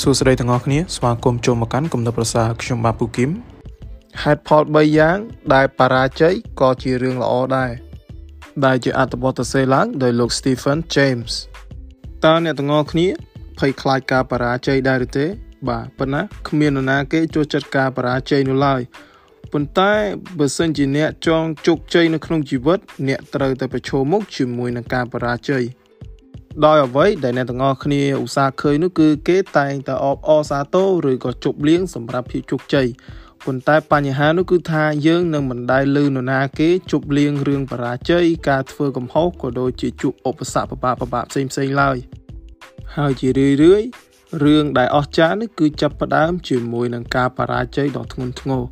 សួស្តីទាំងអស់គ្នាស្វាគមន៍ចូលមកកាន់គំនិតប្រសាខ្ញុំបាទពូគឹមហេតុផល3យ៉ាង ដែលបរាជ័យក៏ជារឿងល្អដែរដែលជាអត្ថបទសរសេរឡើងដោយលោក Stephen James តើអ្នកទាំងអស់គ្នាភ័យខ្លាចការបរាជ័យដែរឬទេ បាទប៉ុន្តែគ្មាននរណាគេចូលចិត្តការបរាជ័យនោះឡើយប៉ុន្តែបើសិនជាអ្នកចង់ជោគជ័យនៅក្នុងជីវិត អ្នកត្រូវតែប្រឈមមុខជាមួយនឹងការបរាជ័យ ដោយអ្វីដែលអ្នកទាំងអស់គ្នាឧស្សាហ៍ឃើញនោះគឺគេតែងតែអបអរសាទរឬក៏ជប់លៀងសម្រាប់ភាពជោគជ័យប៉ុន្តែបញ្ហានោះគឺថាយើងនឹងមិនដែលលឺនរណាគេជប់លៀងរឿងបរាជ័យការធ្វើកំហុសក៏ដូចជាជួបឧបសគ្គបបាក់បបាក់ផ្សេងផ្សេងឡើយហើយជារឿយរឿយរឿងដែលអស្ចារ្យនេះគឺចាប់ផ្ដើមជាមួយនឹងការបរាជ័យដ៏ធ្ងន់ធ្ងរ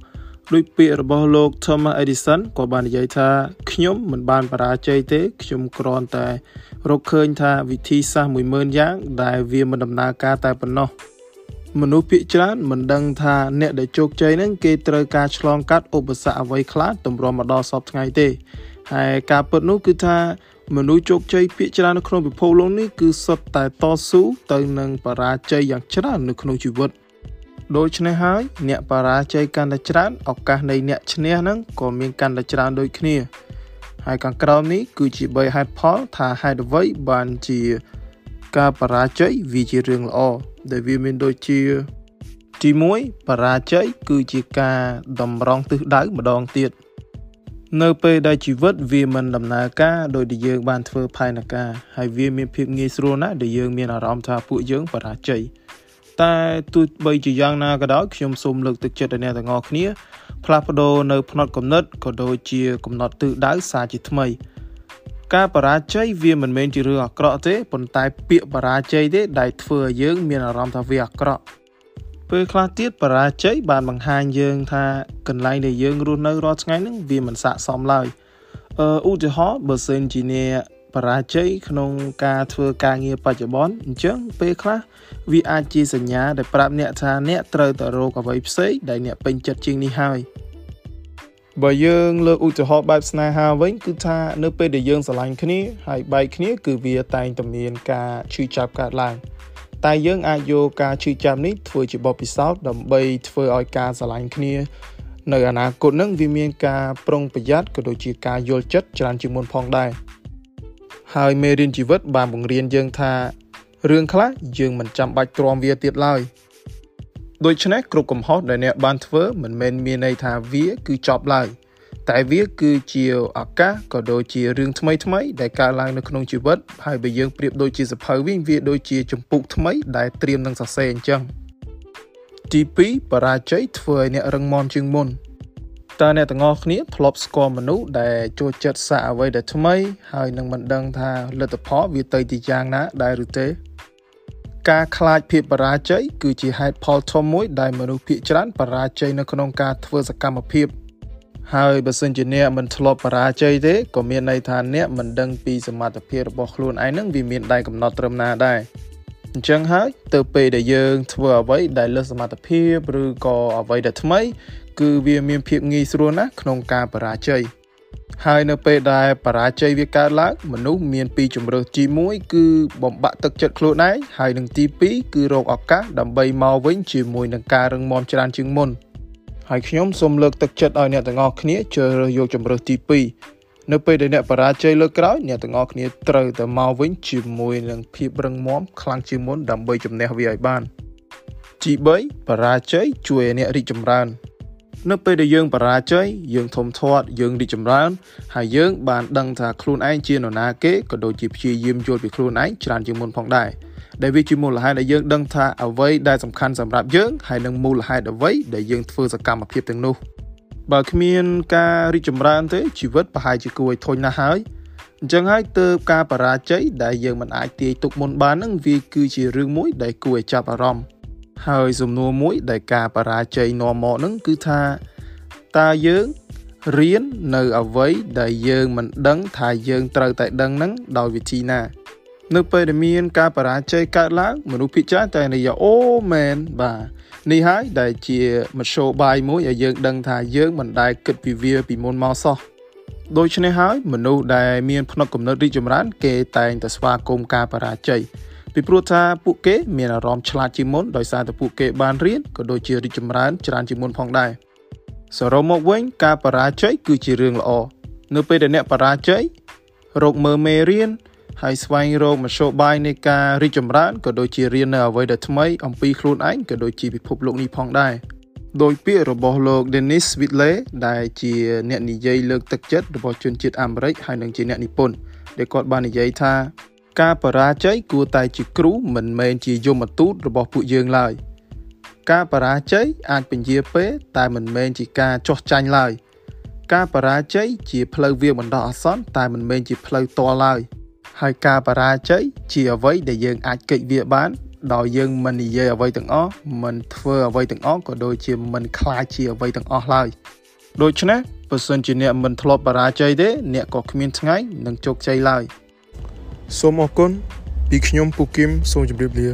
ដោយពាក្យរបស់លោក Thomas Edison ក៏បាននិយាយថាខ្ញុំមិនបានបរាជ័យទេខ្ញុំគ្រាន់តែ រកឃើញថាវិធីសាស្ត្រ10000យ៉ាង ដែលវាមិនដំណើរការតែប៉ុណ្ណោះមនុស្សភាគច្រើនមិនដឹងថាអ្នកដែលជោគជ័យហ្នឹងគេត្រូវការឆ្លងកាត់ឧបសគ្គអ្វីខ្លះទម្រាំមកដល់សពថ្ងៃទេហើយការពិតនោះគឺថាមនុស្សជោគជ័យភាគច្រើននៅក្នុងពិភពលោកនេះគឺសុទ្ធតែតស៊ូទៅនឹងបរាជ័យយ៉ាងច្រើននៅក្នុងជីវិត ដូច្នេះហើយអ្នកបរាជ័យកាន់តែច្រើនឱកាសនៃអ្នកឈ្នះហ្នឹងក៏មានកាន់តែច្រើនដូចគ្នា ហើយខាងក្រោមនេះគឺជា3ហេតុផលថាហេតុអ្វីបានជាការបរាជ័យវាជារឿងល្អដែលវាមានដូចជា ទី1បរាជ័យគឺជាការតម្រង់ទិសដៅម្ដងទៀតនៅពេលដែលជីវិតវាមិនដំណើរការដោយដែលយើងបានធ្វើផែនការហើយវាមានភាពងាយស្រួលណាស់ដែលយើងមានអារម្មណ៍ថាពួកយើងបរាជ័យ តែទោះបីជាយ៉ាងណាក៏ដោយខ្ញុំសូមលើកទឹកចិត្តដល់អ្នកទាំងអស់គ្នាផ្លាស់ប្ដូរនៅផ្នត់គំនិតក៏ដូចជាកំណត់ទិសដៅសារជាថ្មី ការបរាជ័យវាមិនមែនជារឿងអាក្រក់ទេប៉ុន្តែពាក្យបរាជ័យទេដែលធ្វើឲ្យយើងមានអារម្មណ៍ថាវាអាក្រក់ពេលខ្លះទៀតបរាជ័យបានបង្ហាញយើងថាកន្លែងដែលយើងរស់នៅរាល់ថ្ងៃហ្នឹងវាមិនស័ក្តិសមឡើយអឺឧទាហរណ៍បើសិនជាអ្នក បរាជ័យក្នុងការធ្វើការងារបច្ចុប្បន្នអញ្ចឹងពេលខ្លះវាអាចជាសញ្ញាដែលប្រាប់អ្នកថាអ្នកត្រូវតែរកអ្វីផ្សេងដែលអ្នកពេញចិត្តជាងនេះហើយបើយើងលើកឧទាហរណ៍បែបស្នេហាវិញគឺថានៅពេលដែលយើងស្រឡាញ់គ្នាហើយបែកគ្នា គឺវាតែងតែមានការឈឺចាប់កើតឡើងតែយើងអាចយកការឈឺចាប់នេះធ្វើជាបទពិសោធន៍ដើម្បីធ្វើឲ្យការស្រឡាញ់គ្នា នៅអនាគតនឹងវាមានការប្រុងប្រយ័ត្នក៏ដូចជាការយល់ចិត្តច្រើនជាងមុនផងដែរ ហើយមេរៀនជីវិតបានបង្រៀនយើងថារឿងខ្លះយើងមិនចាំបាច់ទ្រាំវាទៀតឡើយដូច្នេះគ្រប់កំហុសដែលអ្នកបានធ្វើមិនមែនមានន័យថាវាគឺចប់ឡើយតែវាគឺជាឱកាសក៏ដូចជារឿងថ្មីថ្មីដែលកើតឡើងនៅក្នុងជីវិតហើយបើយើងប្រៀបដូចជាសភៅវិញវាដូចជាចម្ពោះថ្មីដែលត្រៀមនឹងសរសេរអញ្ចឹងទី2បរាជ័យធ្វើឲ្យអ្នករឹងមាំជាងមុន តើអ្នកទាំងអស់គ្នាធ្លាប់ស្គាល់មនុស្សដែលចូលចិត្តសាកអ្វីដែលថ្មី ហើយនឹងមិនដឹងថាលទ្ធផលវាទៅទីយ៉ាងណាដែរឬទេ ការខ្លាចភាពបរាជ័យគឺជាហេតុផលធំមួយ ដែលមនុស្សភាគច្រើនបរាជ័យនៅក្នុងការធ្វើសកម្មភាពហើយបើសិនជាអ្នកមិនធ្លាប់បរាជ័យទេក៏មានន័យថាអ្នកមិនដឹងពីសមត្ថភាពរបស់ខ្លួនឯងនឹងវាមានដែនកំណត់ត្រឹមណាដែរអញ្ចឹងហើយទៅពេលដែលយើងធ្វើអ្វីដែលលើសសមត្ថភាពឬក៏អ្វីដែលថ្មី គឺវាមានភាពងាយស្រួលណាស់ក្នុងការបរាជ័យហើយនៅពេលដែលបរាជ័យវាកើតឡើងមនុស្សមានពីរជំរើសទី1គឺបំបាក់ទឹកចិត្តខ្លួនឯងហើយនឹងទី2គឺរកឱកាសដើម្បីមកវិញជាមួយនឹងការរឹងមាំច្រើនជាងមុនហើយខ្ញុំសូមលើកទឹកចិត្តឲ្យអ្នកទាំងអស់គ្នាជ្រើសរើសយកជំរើសទី2នៅពេលដែលអ្នកបរាជ័យលើកក្រោយអ្នកទាំងអស់គ្នាត្រូវតែមកវិញជាមួយនឹងភាពរឹងមាំខ្លាំងជាងមុនដើម្បីជំនះវាឲ្យបានទី3បរាជ័យជួយឲ្យអ្នករីកចម្រើន នៅពេលដែលយើងបរាជ័យយើងធំធាត់យើងរីកចម្រើនហើយយើងបានដឹងថាខ្លួនឯងជានរណាគេក៏ដូចជាព្យាយាមយល់ពីខ្លួនឯងច្រើនជាងមុនផងដែរដែលវាជាមូលហេតុដែលយើងដឹងថាអ្វីដែលសំខាន់សម្រាប់យើងហើយនឹងមូលហេតុអ្វីដែលយើងធ្វើសកម្មភាពទាំងនោះបើគ្មានការរីកចម្រើនទេជីវិតប្រហែលជាគួរឲ្យធុញណាស់ហើយអញ្ចឹងហើយទើបការបរាជ័យដែលយើងមិនអាចទាយទុកមុនបាននឹងវាគឺជារឿងមួយដែលគួរឲ្យចាប់អារម្មណ៍ ហើយសំណួរមួយ ដែលការបរាជ័យនាំមកនឹងគឺថាតើយើងរៀននៅអ្វីដែលយើងមិនដឹងថាយើងត្រូវតែដឹងនឹងដោយវិធីណា នៅពេលដែលមាន ការបរាជ័យកើតឡើងមនុស្សភាគច្រើនតែនិយាយអូមែនបាទនេះហើយដែលជាមធ្យោបាយមួយឲ្យយើងដឹងថាយើងមិនដែលគិតពីវាពីមុនមកសោះដូច្នេះហើយមនុស្សដែលមានផ្នត់គំនិតរីកចម្រើន គេតែងតែស្វាគមន៍ការបរាជ័យ ពីព្រោះថាពួកគេមានអារម្មណ៍ឆ្លាតជាងមុនដោយសារតែពួកគេបានរៀនក៏ដូចជារីកចម្រើនច្រើនជាងមុនផងដែរសរុបមកវិញ ការបរាជ័យគឺជារឿងល្អនៅពេលដែលអ្នកបរាជ័យរកមើលមេរៀនហើយស្វែងរកមធ្យោបាយនៃការរីកចម្រើនក៏ដូចជារៀននៅអ្វីដែលថ្មីអំពីខ្លួនឯងក៏ដូចជាពិភពលោកនេះផងដែរដោយពាក្យរបស់លោក Dennis Whitley ដែលជាអ្នកនិយាយលើកទឹកចិត្តរបស់ជនជាតិអាមេរិកហើយនិងជាអ្នកនិពន្ធដែលគាត់បាននិយាយថា ការបរាជ័យគួរតែជាគ្រូមិនមែនជាយមទូតរបស់ពួកយើងឡើយការបរាជ័យអាចពញាពេលតែមិនមែនជាការចោះចាញ់ឡើយការបរាជ័យជាផ្លូវវាបណ្ដោះអាសន្នតែមិនមែនជាផ្លូវតល់ឡើយហើយការបរាជ័យជាអ្វីដែលយើងអាចកិច្ចវាបានដោយយើងមិននិយាយអ្វីទាំងអស់មិនធ្វើអ្វីទាំងអស់ក៏ដូចជាមិនខ្លាចជាអ្វីទាំងអស់ឡើយដូច្នេះបើសិនជាអ្នកមិនធ្លាប់បរាជ័យទេអ្នកក៏គ្មានថ្ងៃនឹងជោគជ័យឡើយ សូមអរគុណពីខ្ញុំពូគឹមសូមជម្រាបលា